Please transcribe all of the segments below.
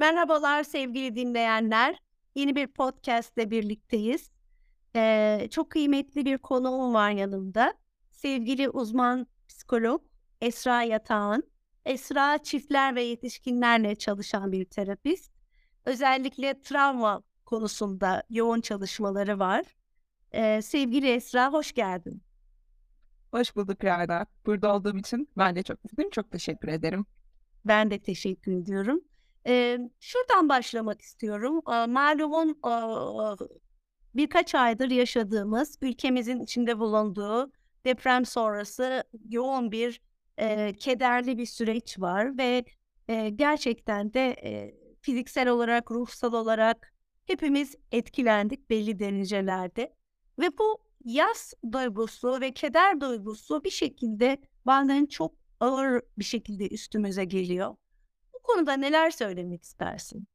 Merhabalar sevgili dinleyenler. Yeni bir podcast ile birlikteyiz. Ee, çok kıymetli bir konuğum var yanımda. Sevgili uzman psikolog Esra Yatağan. Esra çiftler ve yetişkinlerle çalışan bir terapist. Özellikle travma konusunda yoğun çalışmaları var. Ee, sevgili Esra hoş geldin. Hoş bulduk Rada. Burada olduğum için ben de çok mutluyum. Çok teşekkür ederim. Ben de teşekkür ediyorum. Ee, şuradan başlamak istiyorum. Ee, malumun e, birkaç aydır yaşadığımız, ülkemizin içinde bulunduğu deprem sonrası yoğun bir e, kederli bir süreç var ve e, gerçekten de e, fiziksel olarak, ruhsal olarak hepimiz etkilendik belli derecelerde. Ve bu yaz duygusu ve keder duygusu bir şekilde bazen çok ağır bir şekilde üstümüze geliyor. Konuda neler söylemek istersin?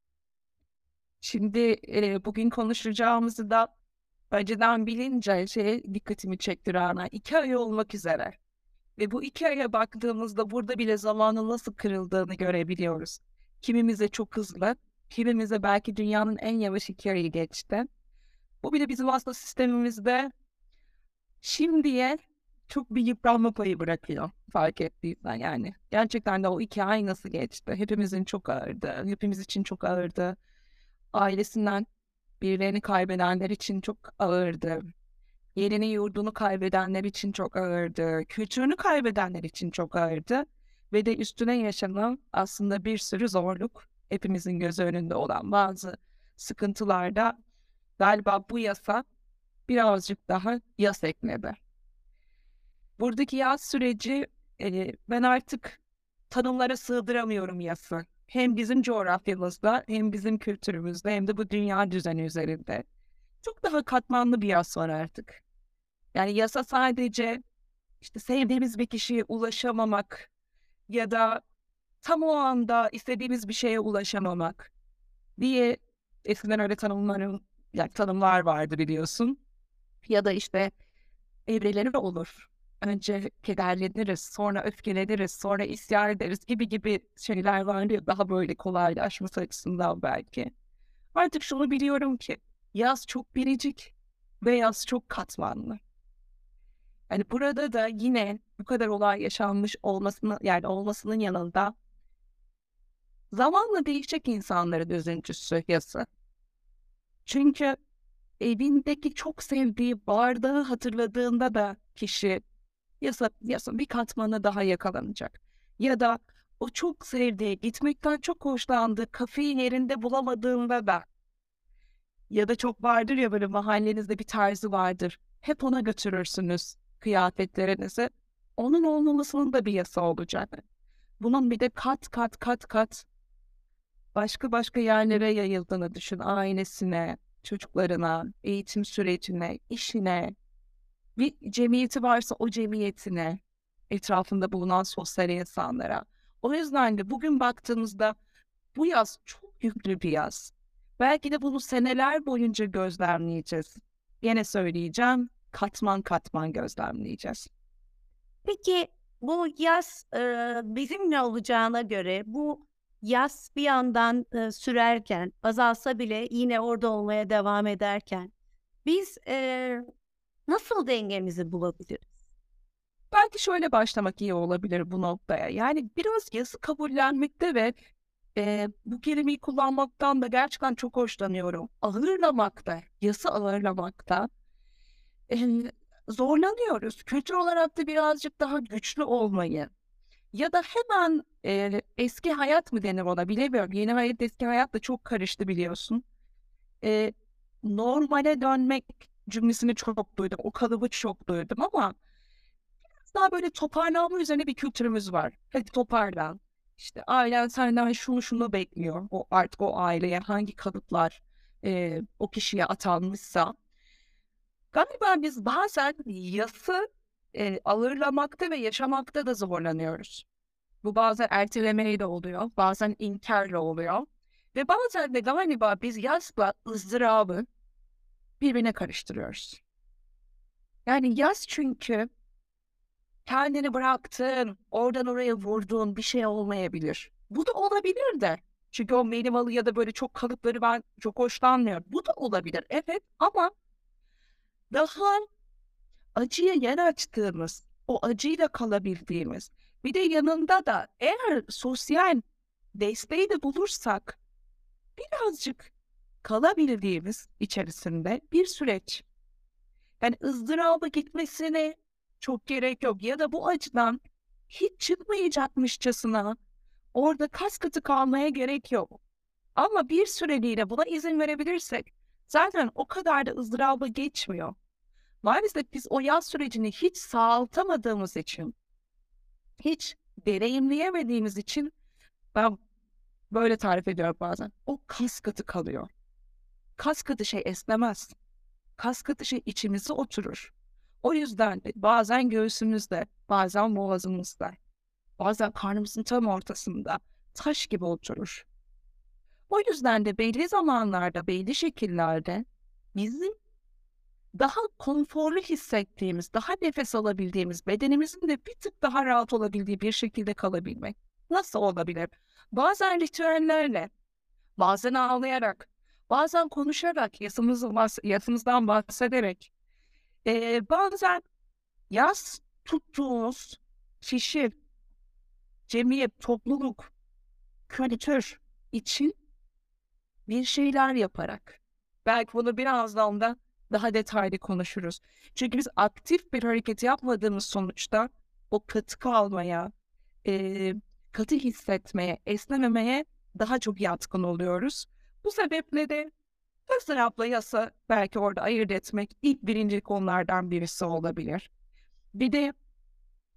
Şimdi e, bugün konuşacağımızı da önceden bilince şey dikkatimi çekti Rana. İki ay olmak üzere. Ve bu iki aya baktığımızda burada bile zamanın nasıl kırıldığını görebiliyoruz. Kimimize çok hızlı, kimimize belki dünyanın en yavaş iki ayı geçti. Bu bile bizim aslında sistemimizde şimdiye çok bir yıpranma payı bırakıyor fark ettiysen yani. Gerçekten de o iki ay nasıl geçti? Hepimizin çok ağırdı. Hepimiz için çok ağırdı. Ailesinden birilerini kaybedenler için çok ağırdı. Yerini yurdunu kaybedenler için çok ağırdı. Kültürünü kaybedenler için çok ağırdı. Ve de üstüne yaşanan aslında bir sürü zorluk. Hepimizin göz önünde olan bazı sıkıntılarda galiba bu yasa birazcık daha yas ekledi. Buradaki yaz süreci e, ben artık tanımlara sığdıramıyorum yası. Hem bizim coğrafyamızda hem bizim kültürümüzde hem de bu dünya düzeni üzerinde. Çok daha katmanlı bir yas var artık. Yani yasa sadece işte sevdiğimiz bir kişiye ulaşamamak ya da tam o anda istediğimiz bir şeye ulaşamamak diye eskiden öyle tanımlarım, yani tanımlar vardı biliyorsun. Ya da işte evreleri olur önce kederleniriz, sonra öfkeleniriz, sonra isyan ederiz gibi gibi şeyler var ya daha böyle kolaylaşması açısından belki. Artık şunu biliyorum ki yaz çok biricik ve yaz çok katmanlı. Yani burada da yine bu kadar olay yaşanmış olmasının yani olmasının yanında zamanla değişecek insanların üzüntüsü yası. Çünkü evindeki çok sevdiği bardağı hatırladığında da kişi yasa, yasa bir katmanı daha yakalanacak. Ya da o çok sevdiği, gitmekten çok hoşlandığı kafeyi yerinde bulamadığında da ya da çok vardır ya böyle mahallenizde bir tarzı vardır. Hep ona götürürsünüz kıyafetlerinizi. Onun olmamasının da bir yasa olacak. Bunun bir de kat kat kat kat başka başka yerlere yayıldığını düşün. Ailesine, çocuklarına, eğitim sürecine, işine, bir cemiyeti varsa o cemiyetine, etrafında bulunan sosyal insanlara. O yüzden de bugün baktığımızda bu yaz çok yüklü bir yaz. Belki de bunu seneler boyunca gözlemleyeceğiz. Yine söyleyeceğim, katman katman gözlemleyeceğiz. Peki bu yaz e, bizimle olacağına göre bu yaz bir yandan e, sürerken azalsa bile yine orada olmaya devam ederken biz e, Nasıl dengemizi bulabiliriz? Belki şöyle başlamak iyi olabilir bu noktaya. Yani biraz yazı kabullenmekte ve e, bu kelimeyi kullanmaktan da gerçekten çok hoşlanıyorum. Ağırlamakta, yası ağırlamakta e, zorlanıyoruz. Kültür olarak da birazcık daha güçlü olmayı ya da hemen e, eski hayat mı denir ona bilemiyorum. Yeni hayat eski hayat da çok karıştı biliyorsun. E, normale dönmek cümlesini çok duydum. O kalıbı çok duydum ama biraz daha böyle toparlanma üzerine bir kültürümüz var. Hadi toparlan. İşte ailen senden şunu şunu bekliyor. O artık o aileye hangi kalıplar e, o kişiye atanmışsa. Galiba biz bazen yası e, ağırlamakta ve yaşamakta da zorlanıyoruz. Bu bazen ertelemeyle oluyor, bazen inkarla oluyor. Ve bazen de galiba biz yasla ızdırabı birbirine karıştırıyoruz. Yani yaz çünkü kendini bıraktın, oradan oraya vurduğun bir şey olmayabilir. Bu da olabilir de. Çünkü o minimalı ya da böyle çok kalıpları ben çok hoşlanmıyorum. Bu da olabilir evet ama daha acıya yer açtığımız, o acıyla kalabildiğimiz, bir de yanında da eğer sosyal desteği de bulursak birazcık kalabildiğimiz içerisinde bir süreç. Yani ızdıraba gitmesine çok gerek yok ya da bu acıdan hiç çıkmayacakmışçasına orada kas katı kalmaya gerek yok. Ama bir süreliğine buna izin verebilirsek zaten o kadar da ızdıraba geçmiyor. Maalesef biz o yaz sürecini hiç sağaltamadığımız için, hiç deneyimleyemediğimiz için ben böyle tarif ediyorum bazen. O kas katı kalıyor. Kas katı şey esnemez. Kas katı şey içimize oturur. O yüzden de bazen göğsümüzde, bazen boğazımızda, bazen karnımızın tam ortasında taş gibi oturur. O yüzden de belli zamanlarda, belli şekillerde bizim daha konforlu hissettiğimiz, daha nefes alabildiğimiz, bedenimizin de bir tık daha rahat olabildiği bir şekilde kalabilmek. Nasıl olabilir? Bazen ritüellerle, bazen ağlayarak, bazen konuşarak, yasımızdan bahsederek, ee, bazen yaz tuttuğumuz kişi, cemiyet, topluluk, kültür için bir şeyler yaparak. Belki bunu birazdan da daha detaylı konuşuruz. Çünkü biz aktif bir hareket yapmadığımız sonuçta o katı kalmaya, e, katı hissetmeye, esnememeye daha çok yatkın oluyoruz. Bu sebeple de ızdırapla yasa belki orada ayırt etmek ilk birinci konulardan birisi olabilir. Bir de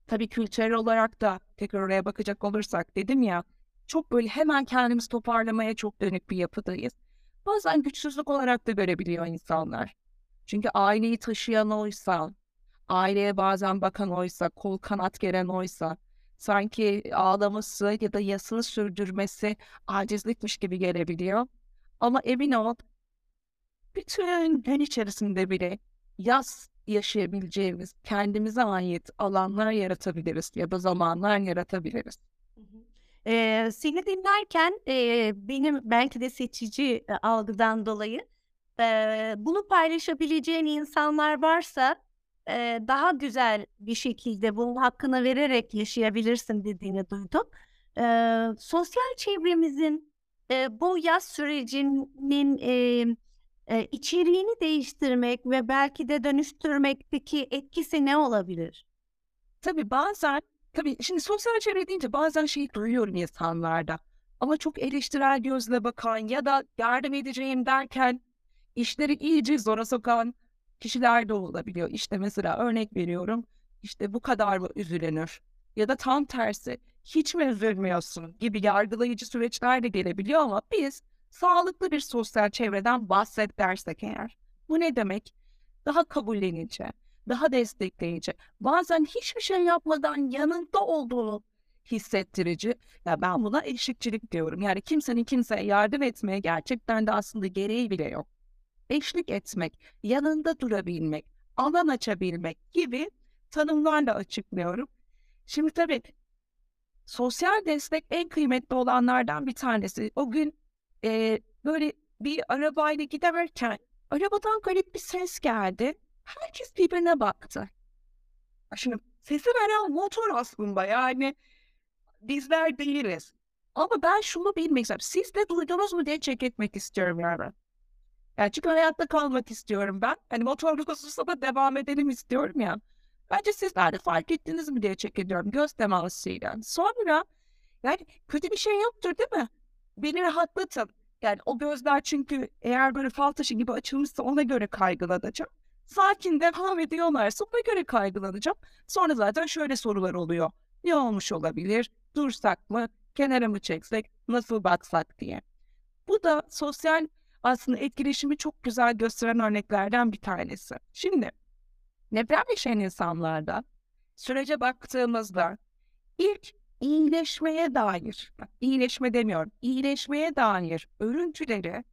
tabii kültürel olarak da tekrar oraya bakacak olursak dedim ya çok böyle hemen kendimizi toparlamaya çok dönük bir yapıdayız. Bazen güçsüzlük olarak da görebiliyor insanlar. Çünkü aileyi taşıyan oysa, aileye bazen bakan oysa, kol kanat geren oysa, sanki ağlaması ya da yasını sürdürmesi acizlikmiş gibi gelebiliyor. Ama emin ol, bütün gün içerisinde bile yaz yaşayabileceğimiz, kendimize ait alanlar yaratabiliriz ya da zamanlar yaratabiliriz. Ee, seni dinlerken e, benim belki de seçici e, algıdan dolayı e, bunu paylaşabileceğin insanlar varsa e, daha güzel bir şekilde bunun hakkını vererek yaşayabilirsin dediğini duydum. E, sosyal çevremizin e, bu yaz sürecinin e, e, içeriğini değiştirmek ve belki de dönüştürmekteki etkisi ne olabilir? Tabii bazen Tabii şimdi sosyal çevre deyince bazen şey duyuyorum insanlarda. Ama çok eleştirel gözle bakan ya da yardım edeceğim derken işleri iyice zora sokan kişiler de olabiliyor. İşte mesela örnek veriyorum. İşte bu kadar mı üzülünür? Ya da tam tersi hiç mi üzülmüyorsun gibi yargılayıcı süreçler de gelebiliyor ama biz sağlıklı bir sosyal çevreden bahset dersek eğer. Bu ne demek? Daha kabullenici, daha destekleyici. Bazen hiçbir şey yapmadan yanında olduğunu hissettirici. Ya ben buna eşlikçilik diyorum. Yani kimsenin kimseye yardım etmeye gerçekten de aslında gereği bile yok. Eşlik etmek, yanında durabilmek, alan açabilmek gibi tanımlarla açıklıyorum. Şimdi tabii sosyal destek en kıymetli olanlardan bir tanesi. O gün e, böyle bir arabayla giderken arabadan garip bir ses geldi. Herkes birbirine baktı. Şimdi sesi veren motor aslında yani bizler değiliz. Ama ben şunu bilmek istiyorum. Siz de duydunuz mu diye çek etmek istiyorum yani. Yani çünkü hayatta kalmak istiyorum ben. Hani motorluk hususunda da devam edelim istiyorum ya. Bence sizler de fark ettiniz mi diye çek ediyorum göz temasıyla. Sonra yani kötü bir şey yoktur değil mi? Beni rahatlatın. Yani o gözler çünkü eğer böyle fal taşı gibi açılmışsa ona göre kaygılanacağım sakin devam ediyorlarsa ona göre kaygılanacağım. Sonra zaten şöyle sorular oluyor. Ne olmuş olabilir? Dursak mı? Kenara mı çeksek? Nasıl baksak diye. Bu da sosyal aslında etkileşimi çok güzel gösteren örneklerden bir tanesi. Şimdi deprem yaşayan insanlarda sürece baktığımızda ilk iyileşmeye dair, iyileşme demiyorum, iyileşmeye dair örüntüleri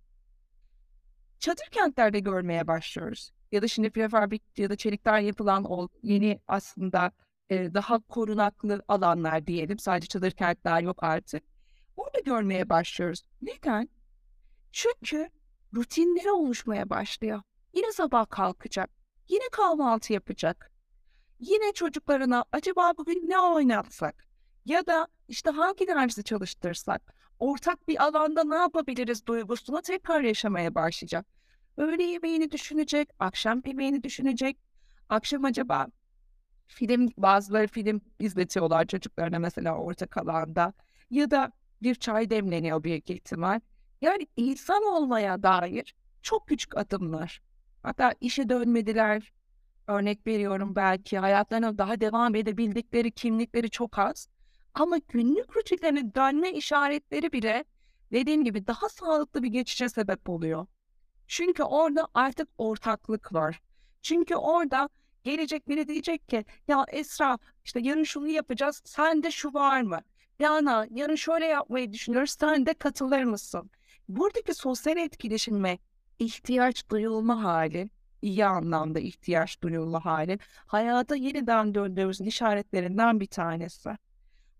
çadır kentlerde görmeye başlıyoruz ya da şimdi prefabrik ya da çelikten yapılan o yeni aslında e, daha korunaklı alanlar diyelim. Sadece çadır kentler yok artık. Orada görmeye başlıyoruz. Neden? Çünkü rutinleri oluşmaya başlıyor. Yine sabah kalkacak. Yine kahvaltı yapacak. Yine çocuklarına acaba bugün ne oynatsak? Ya da işte hangi dersi çalıştırsak? Ortak bir alanda ne yapabiliriz duygusunu tekrar yaşamaya başlayacak. Öğle yemeğini düşünecek, akşam yemeğini düşünecek. Akşam acaba film, bazıları film izletiyorlar çocuklarına mesela ortak alanda. Ya da bir çay demleniyor büyük ihtimal. Yani insan olmaya dair çok küçük adımlar. Hatta işe dönmediler. Örnek veriyorum belki hayatlarına daha devam edebildikleri kimlikleri çok az. Ama günlük rutinlerine dönme işaretleri bile dediğim gibi daha sağlıklı bir geçişe sebep oluyor. Çünkü orada artık ortaklık var. Çünkü orada gelecek biri diyecek ki ya Esra işte yarın şunu yapacağız sende şu var mı? Yana yarın şöyle yapmayı düşünüyoruz sen de katılır mısın? Buradaki sosyal etkileşime ihtiyaç duyulma hali, iyi anlamda ihtiyaç duyulma hali hayata yeniden döndüğümüzün işaretlerinden bir tanesi.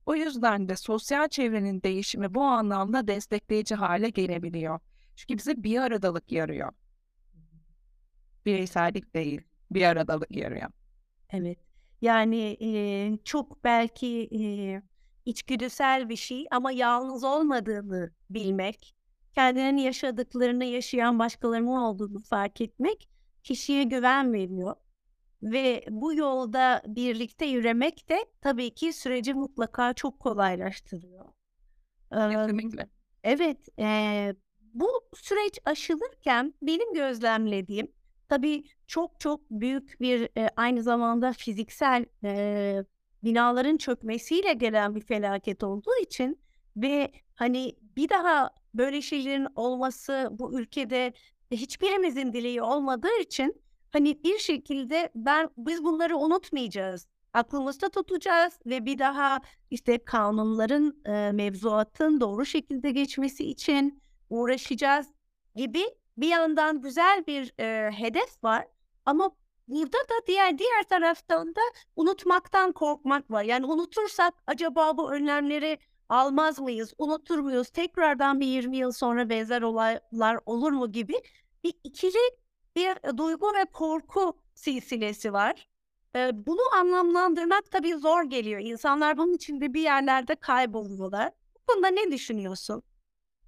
O yüzden de sosyal çevrenin değişimi bu anlamda destekleyici hale gelebiliyor. Çünkü bize bir aradalık yarıyor. Bireysellik değil, bir aradalık yarıyor. Evet. Yani eee, çok belki eee, içgüdüsel bir şey ama yalnız olmadığını bilmek, kendinin yaşadıklarını yaşayan başkalarının olduğunu fark etmek kişiye güven veriyor. Ve bu yolda birlikte yürümek de tabii ki süreci mutlaka çok kolaylaştırıyor. Kesinlikle. Evet, eee, bu süreç aşılırken benim gözlemlediğim tabii çok çok büyük bir eee, aynı zamanda fiziksel eee, binaların çökmesiyle gelen bir felaket olduğu için ve hani bir daha böyle şeylerin olması bu ülkede hiçbirimizin dileği olmadığı için hani bir şekilde ben biz bunları unutmayacağız. Aklımızda tutacağız ve bir daha işte kanunların, eee, mevzuatın doğru şekilde geçmesi için uğraşacağız gibi bir yandan güzel bir, eee, hedef var ama burada da diğer diğer taraftan da unutmaktan korkmak var. Yani unutursak acaba bu önlemleri almaz mıyız, unutur muyuz, tekrardan bir 20 yıl sonra benzer olaylar olur mu gibi bir ikili bir duygu ve korku silsilesi var. Eee, bunu anlamlandırmak tabii zor geliyor. İnsanlar bunun içinde bir yerlerde kayboluyorlar. Bu konuda ne düşünüyorsun?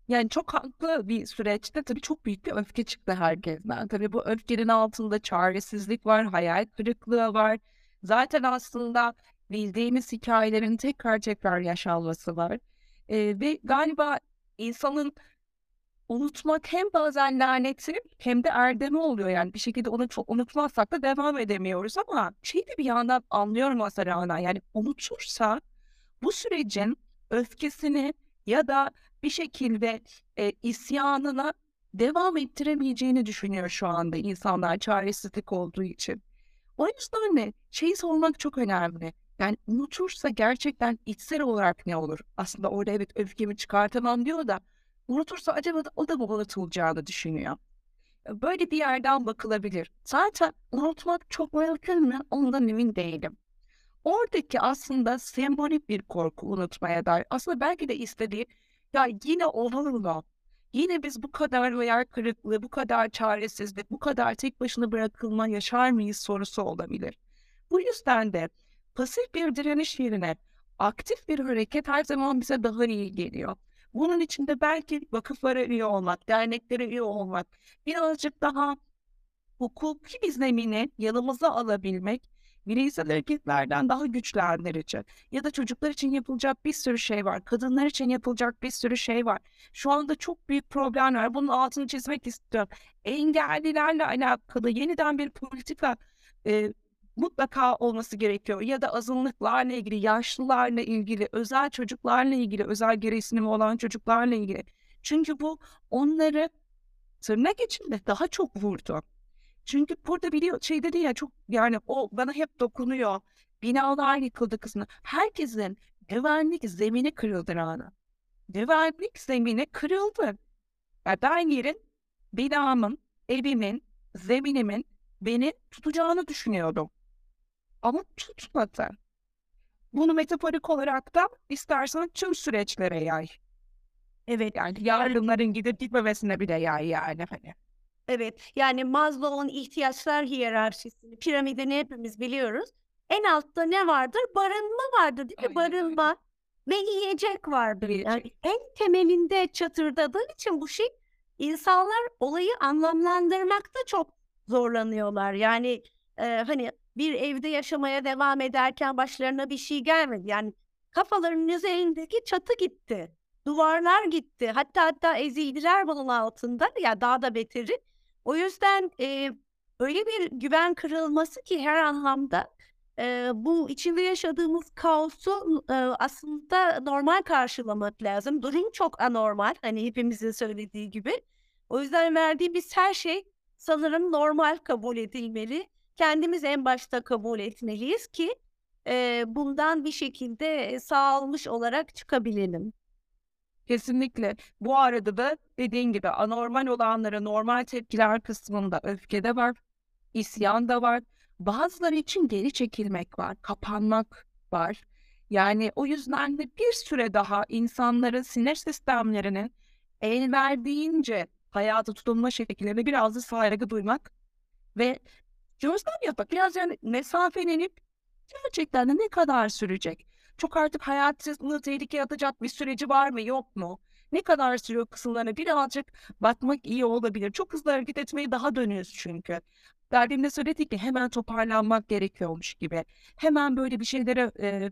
Yani çok haklı bir süreçte tabii çok büyük bir öfke çıktı herkesten. Tabii bu öfkenin altında çaresizlik var, hayal kırıklığı var. Zaten aslında bildiğimiz hikayelerin tekrar tekrar yaşanması var. Eee, ve galiba insanın unutmak hem bazen laneti hem de erdemi oluyor. Yani bir şekilde onu çok unutmazsak da devam edemiyoruz ama şeyi de bir yandan anlıyorum aslında. Yani unutursa bu sürecin öfkesini ya da bir şekilde e, isyanına devam ettiremeyeceğini düşünüyor şu anda insanlar çaresizlik olduğu için. O yüzden de şeyi sormak çok önemli. Yani unutursa gerçekten içsel olarak ne olur? Aslında orada evet öfkemi çıkartamam diyor da unutursa acaba da o da mı unutulacağını düşünüyor. Böyle bir yerden bakılabilir. Zaten unutmak çok mümkün mü? Ondan emin değilim. Oradaki aslında sembolik bir korku unutmaya dair. Aslında belki de istediği ya yine olur mu? Yine biz bu kadar hayal kırıklığı, bu kadar çaresizlik, bu kadar tek başına bırakılma yaşar mıyız sorusu olabilir. Bu yüzden de pasif bir direniş yerine aktif bir hareket her zaman bize daha iyi geliyor. Bunun için de belki vakıflara üye olmak, derneklere üye olmak, birazcık daha hukuki bir zemini yanımıza alabilmek bireysel hareketlerden daha güçlendirici. Ya da çocuklar için yapılacak bir sürü şey var. Kadınlar için yapılacak bir sürü şey var. Şu anda çok büyük problem var. Bunun altını çizmek istiyorum. Engellilerle alakalı yeniden bir politika e, mutlaka olması gerekiyor. Ya da azınlıklarla ilgili, yaşlılarla ilgili, özel çocuklarla ilgili, özel gereksinimi olan çocuklarla ilgili. Çünkü bu onları tırnak içinde daha çok vurdu. Çünkü burada biliyor şey dedi ya çok yani o bana hep dokunuyor. Binalar yıkıldı kısmı. Herkesin güvenlik zemini kırıldı Rana. Güvenlik zemini kırıldı. Yani ben yerin binamın, evimin, zeminimin beni tutacağını düşünüyordum. Ama tutmadı. Bunu metaforik olarak da istersen tüm süreçlere yay. Evet. Yani yardımların gidip gitmemesine bile yay yani hani. Evet. Yani Maslow'un ihtiyaçlar hiyerarşisini, piramidini hepimiz biliyoruz. En altta ne vardır? Barınma vardır değil mi? Aynen. Barınma ve yiyecek vardır. Yani Yiyecek. en temelinde çatırdadığı için bu şey insanlar olayı anlamlandırmakta çok zorlanıyorlar. Yani e, hani bir evde yaşamaya devam ederken başlarına bir şey gelmedi. Yani kafalarının üzerindeki çatı gitti. Duvarlar gitti. Hatta hatta ezildiler bunun altında. Ya daha da beteri. O yüzden e, öyle bir güven kırılması ki her anlamda e, bu içinde yaşadığımız kaosu e, aslında normal karşılamak lazım. Durum çok anormal. Hani hepimizin söylediği gibi. O yüzden verdiğimiz her şey sanırım normal kabul edilmeli. Kendimiz en başta kabul etmeliyiz ki e, bundan bir şekilde sağlamış olarak çıkabilelim. Kesinlikle. Bu arada da dediğin gibi anormal olanlara normal tepkiler kısmında öfke de var, isyan da var. Bazıları için geri çekilmek var, kapanmak var. Yani o yüzden de bir süre daha insanların sinir sistemlerinin el verdiğince hayata tutunma şekillerine biraz da saygı duymak ve gözlem yapmak. Biraz yani mesafelenip gerçekten de ne kadar sürecek? Çok artık hayatını tehlikeye atacak bir süreci var mı yok mu? Ne kadar sürüyor kısımlarına birazcık bakmak iyi olabilir. Çok hızlı hareket etmeyi daha dönüyoruz çünkü. Derdimde söyledik ki hemen toparlanmak gerekiyormuş gibi. Hemen böyle bir şeylere e,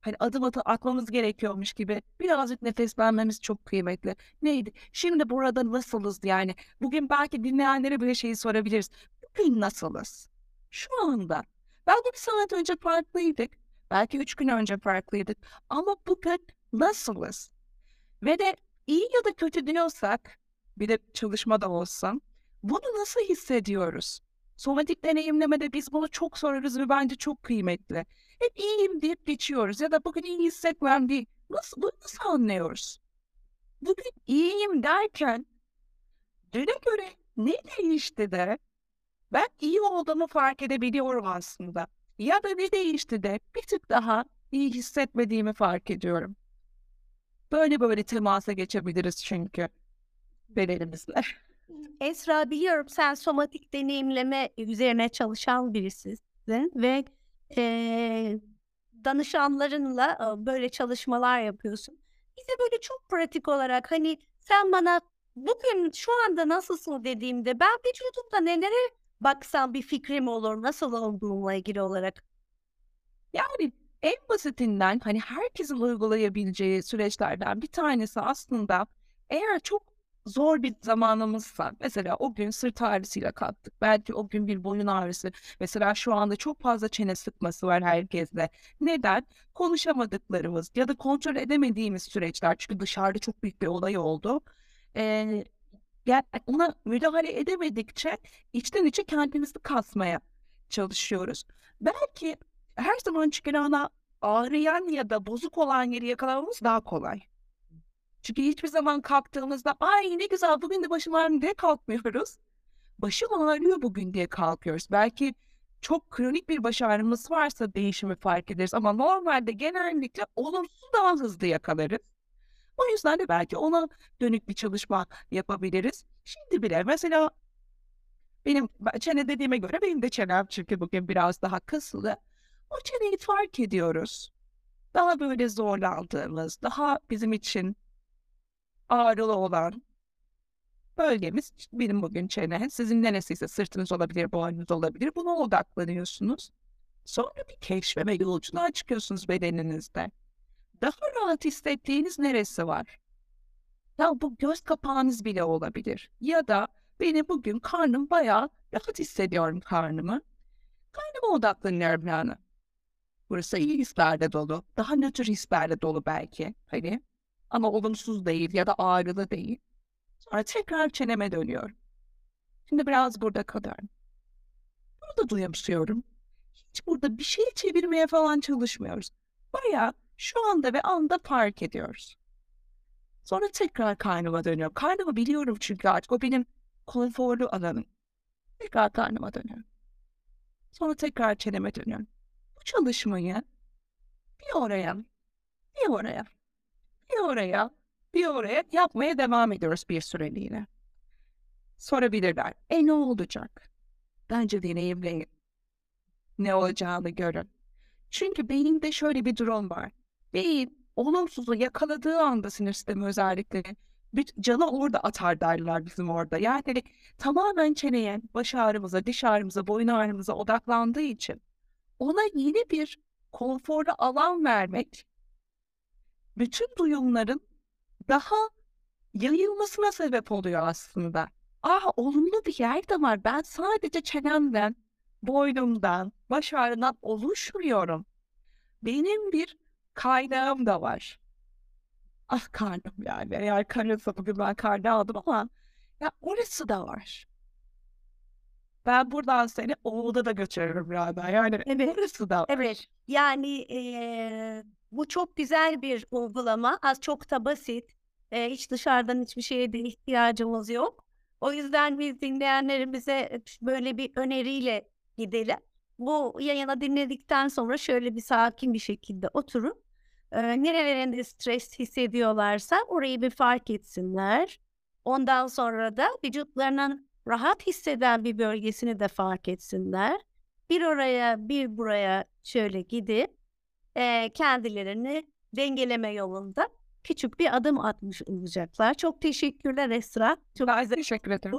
hani adım atı atmamız gerekiyormuş gibi. Birazcık nefeslenmemiz çok kıymetli. Neydi? Şimdi burada nasılız yani? Bugün belki dinleyenlere böyle şeyi sorabiliriz. Bugün nasılız? Şu anda. Belki bir saat önce farklıydık. Belki üç gün önce farklıydık. Ama bugün nasılız? Ve de iyi ya da kötü diyorsak, bir de çalışmada olsam, bunu nasıl hissediyoruz? Somatik deneyimlemede biz bunu çok sorarız ve bence çok kıymetli. Hep iyiyim deyip geçiyoruz ya da bugün iyi hissetmem değil. Nasıl, bunu nasıl anlıyoruz? Bugün iyiyim derken düne göre ne değişti de ben iyi olduğumu fark edebiliyorum aslında. Ya da ne değişti de bir tık daha iyi hissetmediğimi fark ediyorum. Böyle böyle temasa geçebiliriz çünkü bedenimizle. Esra biliyorum sen somatik deneyimleme üzerine çalışan birisisin ve eee, danışanlarınla e, böyle çalışmalar yapıyorsun. Bize böyle çok pratik olarak hani sen bana bugün şu anda nasılsın dediğimde ben vücudumda nelere baksam bir fikrim olur nasıl olduğumla ilgili olarak. Yani en basitinden hani herkesin uygulayabileceği süreçlerden bir tanesi aslında eğer çok zor bir zamanımızsa mesela o gün sırt ağrısıyla kalktık. Belki o gün bir boyun ağrısı. Mesela şu anda çok fazla çene sıkması var herkeste. Neden? Konuşamadıklarımız ya da kontrol edemediğimiz süreçler. Çünkü dışarıda çok büyük bir olay oldu. Ee, yani ona müdahale edemedikçe içten içe kendimizi kasmaya çalışıyoruz. Belki her zaman çıkarana ağrıyan ya da bozuk olan yeri yakalamamız daha kolay. Çünkü hiçbir zaman kalktığımızda ay ne güzel bugün de başım ağrıyor diye kalkmıyoruz. Başım ağrıyor bugün diye kalkıyoruz. Belki çok kronik bir baş ağrımız varsa değişimi fark ederiz ama normalde genellikle olumsuz daha hızlı yakalarız. O yüzden de belki ona dönük bir çalışma yapabiliriz. Şimdi bile mesela benim çene dediğime göre benim de çenem çünkü bugün biraz daha kasılı. O çeneyi fark ediyoruz. Daha böyle zorlandığımız, daha bizim için ağrılı olan bölgemiz benim bugün çene. Sizin neresiyse sırtınız olabilir, boynunuz olabilir. Buna odaklanıyorsunuz. Sonra bir keşfeme yolculuğa çıkıyorsunuz bedeninizde. Daha rahat hissettiğiniz neresi var? Ya bu göz kapağınız bile olabilir. Ya da benim bugün karnım bayağı rahat hissediyorum karnımı. Karnıma odaklanıyorum yani. Burası iyi hislerle dolu. Daha nötr hislerle dolu belki. Hani ama olumsuz değil ya da ağrılı değil. Sonra tekrar çeneme dönüyorum. Şimdi biraz burada kalıyorum. Burada duyumsuyorum. Hiç burada bir şey çevirmeye falan çalışmıyoruz. Bayağı şu anda ve anda fark ediyoruz. Sonra tekrar karnıma dönüyorum. Karnımı biliyorum çünkü artık o benim konforlu alanım. Tekrar karnıma dönüyorum. Sonra tekrar çeneme dönüyorum. Bu çalışmayı bir oraya, bir oraya, bir oraya, bir oraya yapmaya devam ediyoruz bir süreliğine. Sorabilirler. E ne olacak? Bence deneyimleyin. Ne olacağını görün. Çünkü beyinde şöyle bir durum var. Beyin olumsuzu yakaladığı anda sinir sistemi özellikle bir canı orada atar derler bizim orada. Yani tamamen çeneye, baş ağrımıza, diş ağrımıza, boyun ağrımıza odaklandığı için ona yeni bir konforlu alan vermek bütün duyumların daha yayılmasına sebep oluyor aslında. Ah olumlu bir yer de var. Ben sadece çenemden, boynumdan, baş ağrından oluşmuyorum. Benim bir kaynağım da var. Ah karnım yani. Eğer karnımsa bugün ben karnı aldım ama ya orası da var. Ben buradan seni oğulda da götürürüm galiba. Yani Evet. orası da var. Evet. Yani eee, bu çok güzel bir uygulama. Az çok da basit. Eee, hiç dışarıdan hiçbir şeye de ihtiyacımız yok. O yüzden biz dinleyenlerimize böyle bir öneriyle gidelim. Bu yayını dinledikten sonra şöyle bir sakin bir şekilde oturup eee, nerelerinde stres hissediyorlarsa orayı bir fark etsinler. Ondan sonra da vücutlarının rahat hisseden bir bölgesini de fark etsinler. Bir oraya bir buraya şöyle gidip eee, kendilerini dengeleme yolunda küçük bir adım atmış olacaklar. Çok teşekkürler Esra. Çok Ben teşekkür ederim.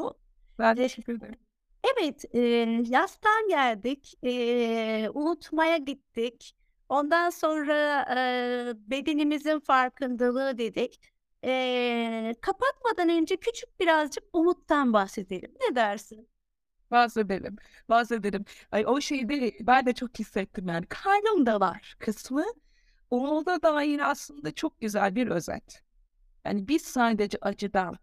Ben teşekkür ederim. Evet, eee yastan geldik. Eee, unutmaya gittik. Ondan sonra eee, bedenimizin farkındalığı dedik. Eee, kapatmadan önce küçük birazcık umuttan bahsedelim. Ne dersin? Bahsedelim. Bahsedelim. Ay, o şeyde ben de çok hissettim yani. Karnımda var kısmı. Ona dair aslında çok güzel bir özet. Yani biz sadece acıdan,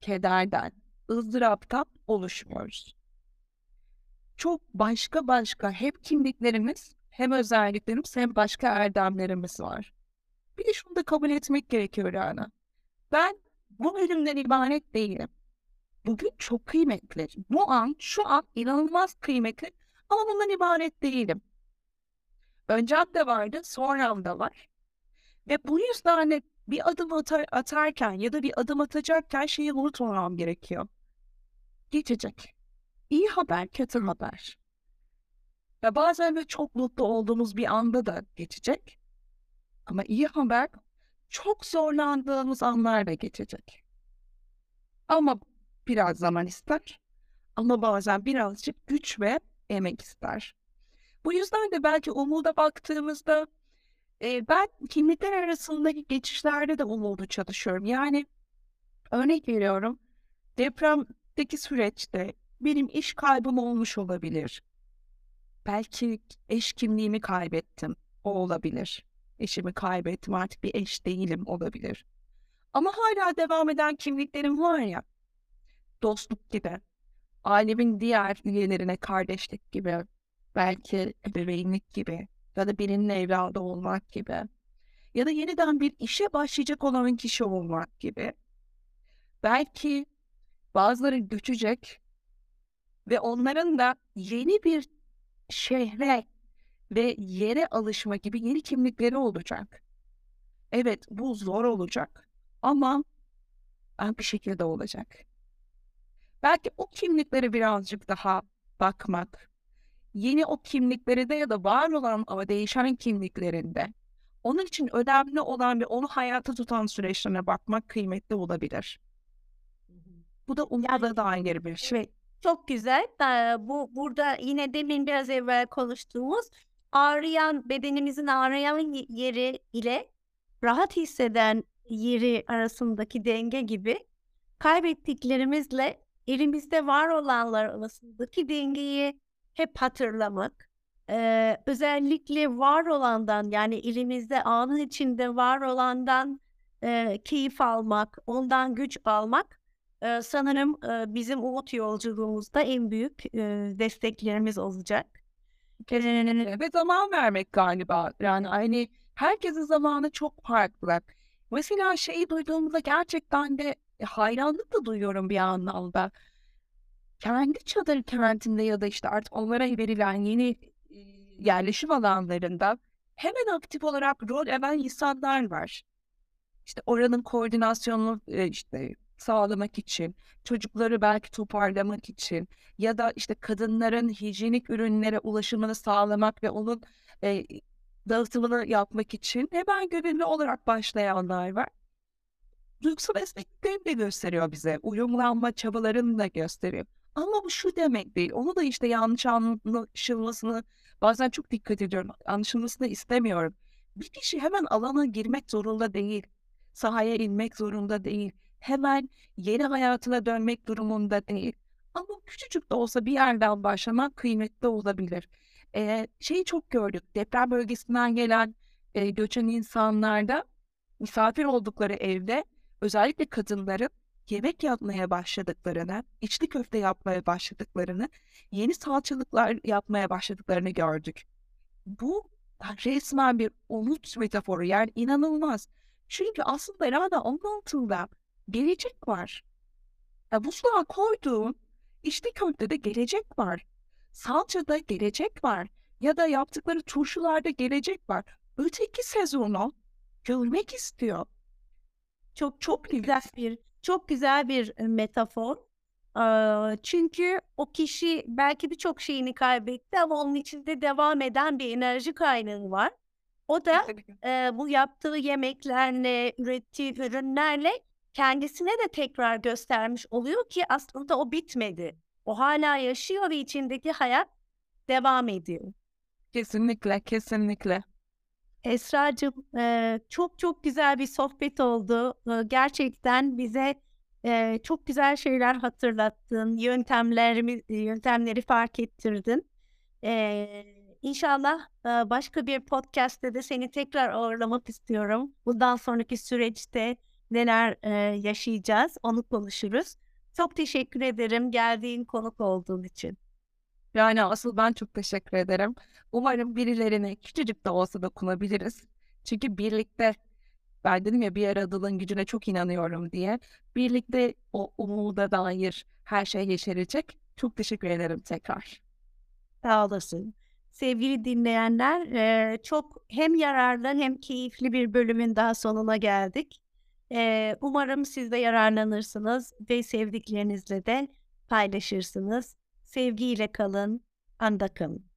kederden, ızdıraptan oluşmuyoruz. Çok başka başka hem kimliklerimiz hem özelliklerimiz hem başka erdemlerimiz var. Bir de şunu da kabul etmek gerekiyor Rana. Ben bu ölümden ibaret değilim. Bugün çok kıymetli. Bu an, şu an inanılmaz kıymetli ama bundan ibaret değilim. Öncem de vardı, sonram da var. Ve bu yüzden de bir adım atar, atarken ya da bir adım atacakken şeyi unutmamam gerekiyor. Geçecek. İyi haber, kötü haber. Ve bazen böyle çok mutlu olduğumuz bir anda da geçecek. Ama iyi haber çok zorlandığımız anlar da geçecek. Ama biraz zaman ister. Ama bazen birazcık güç ve emek ister. Bu yüzden de belki umuda baktığımızda e, ben kimlikler arasındaki geçişlerde de umudu çalışıyorum. Yani örnek veriyorum depremdeki süreçte benim iş kaybım olmuş olabilir. Belki eş kimliğimi kaybettim. O olabilir. Eşimi kaybettim artık bir eş değilim olabilir. Ama hala devam eden kimliklerim var ya. Dostluk gibi. Ailemin diğer üyelerine kardeşlik gibi. Belki ebeveynlik gibi. Ya da birinin evladı olmak gibi. Ya da yeniden bir işe başlayacak olan kişi olmak gibi. Belki bazıları göçecek ve onların da yeni bir şehre ve yere alışma gibi yeni kimlikleri olacak. Evet bu zor olacak ama bir şekilde olacak. Belki o kimliklere birazcık daha bakmak, yeni o kimliklere de ya da var olan ama değişen kimliklerinde onun için önemli olan ve onu hayata tutan süreçlerine bakmak kıymetli olabilir. Bu da umuda dair bir şey. Çok güzel. Bu burada yine demin biraz evvel konuştuğumuz ağrıyan bedenimizin ağrıyan yeri ile rahat hisseden yeri arasındaki denge gibi kaybettiklerimizle elimizde var olanlar arasındaki dengeyi hep hatırlamak. Eee, özellikle var olandan yani elimizde anın içinde var olandan eee, keyif almak, ondan güç almak sanırım bizim umut yolculuğumuzda en büyük desteklerimiz olacak. Ve zaman vermek galiba. Yani hani herkesin zamanı çok farklı. Mesela şeyi duyduğumda gerçekten de e, hayranlık da duyuyorum bir anlamda. Kendi çadır kentinde ya da işte artık onlara verilen yeni e, yerleşim alanlarında hemen aktif olarak rol eden insanlar var. işte oranın koordinasyonunu e, işte sağlamak için, çocukları belki toparlamak için ya da işte kadınların hijyenik ürünlere ulaşımını sağlamak ve onun e, dağıtımını yapmak için hemen gönüllü olarak başlayanlar var. Duygusal esnekliklerini de gösteriyor bize. Uyumlanma çabalarını da gösteriyor. Ama bu şu demek değil. Onu da işte yanlış anlaşılmasını bazen çok dikkat ediyorum. Anlaşılmasını istemiyorum. Bir kişi hemen alana girmek zorunda değil. Sahaya inmek zorunda değil. Hemen yeni hayatına dönmek durumunda değil. Ama küçücük de olsa bir yerden başlamak kıymetli olabilir. Ee, şeyi çok gördük. Deprem bölgesinden gelen e, göçen insanlarda misafir oldukları evde özellikle kadınların yemek yapmaya başladıklarını, içli köfte yapmaya başladıklarını, yeni salçalıklar yapmaya başladıklarını gördük. Bu resmen bir umut metaforu yani inanılmaz. Çünkü aslında herhalde onun altında gelecek var. Ya buzluğa koyduğum içli köftede gelecek var. Salçada gelecek var. Ya da yaptıkları turşularda gelecek var. Öteki sezonu görmek istiyor. Çok çok güzel bir çok güzel bir metafor. Çünkü o kişi belki birçok şeyini kaybetti ama onun içinde devam eden bir enerji kaynağı var. O da eee, bu yaptığı yemeklerle, ürettiği ürünlerle kendisine de tekrar göstermiş oluyor ki aslında o bitmedi. O hala yaşıyor ve içindeki hayat devam ediyor. Kesinlikle, kesinlikle. Esracığım, eee, çok çok güzel bir sohbet oldu. Iıı, gerçekten bize, eee, çok güzel şeyler hatırlattın. Yöntemlerimi yöntemleri fark ettirdin. İnşallah, başka bir podcast'te de seni tekrar ağırlamak istiyorum. Bundan sonraki süreçte neler, eee, yaşayacağız onu konuşuruz. Çok teşekkür ederim geldiğin, konuk olduğun için. Yani asıl ben çok teşekkür ederim. Umarım birilerine küçücük de olsa dokunabiliriz. Çünkü birlikte ben dedim ya bir aradılığın gücüne çok inanıyorum diye. Birlikte o umuda dair her şey yeşerecek. Çok teşekkür ederim tekrar. Sağ olasın. Sevgili dinleyenler, çok hem yararlı hem keyifli bir bölümün daha sonuna geldik. Eee, umarım siz de yararlanırsınız ve sevdiklerinizle de paylaşırsınız. Sevgiyle kalın, anda kalın.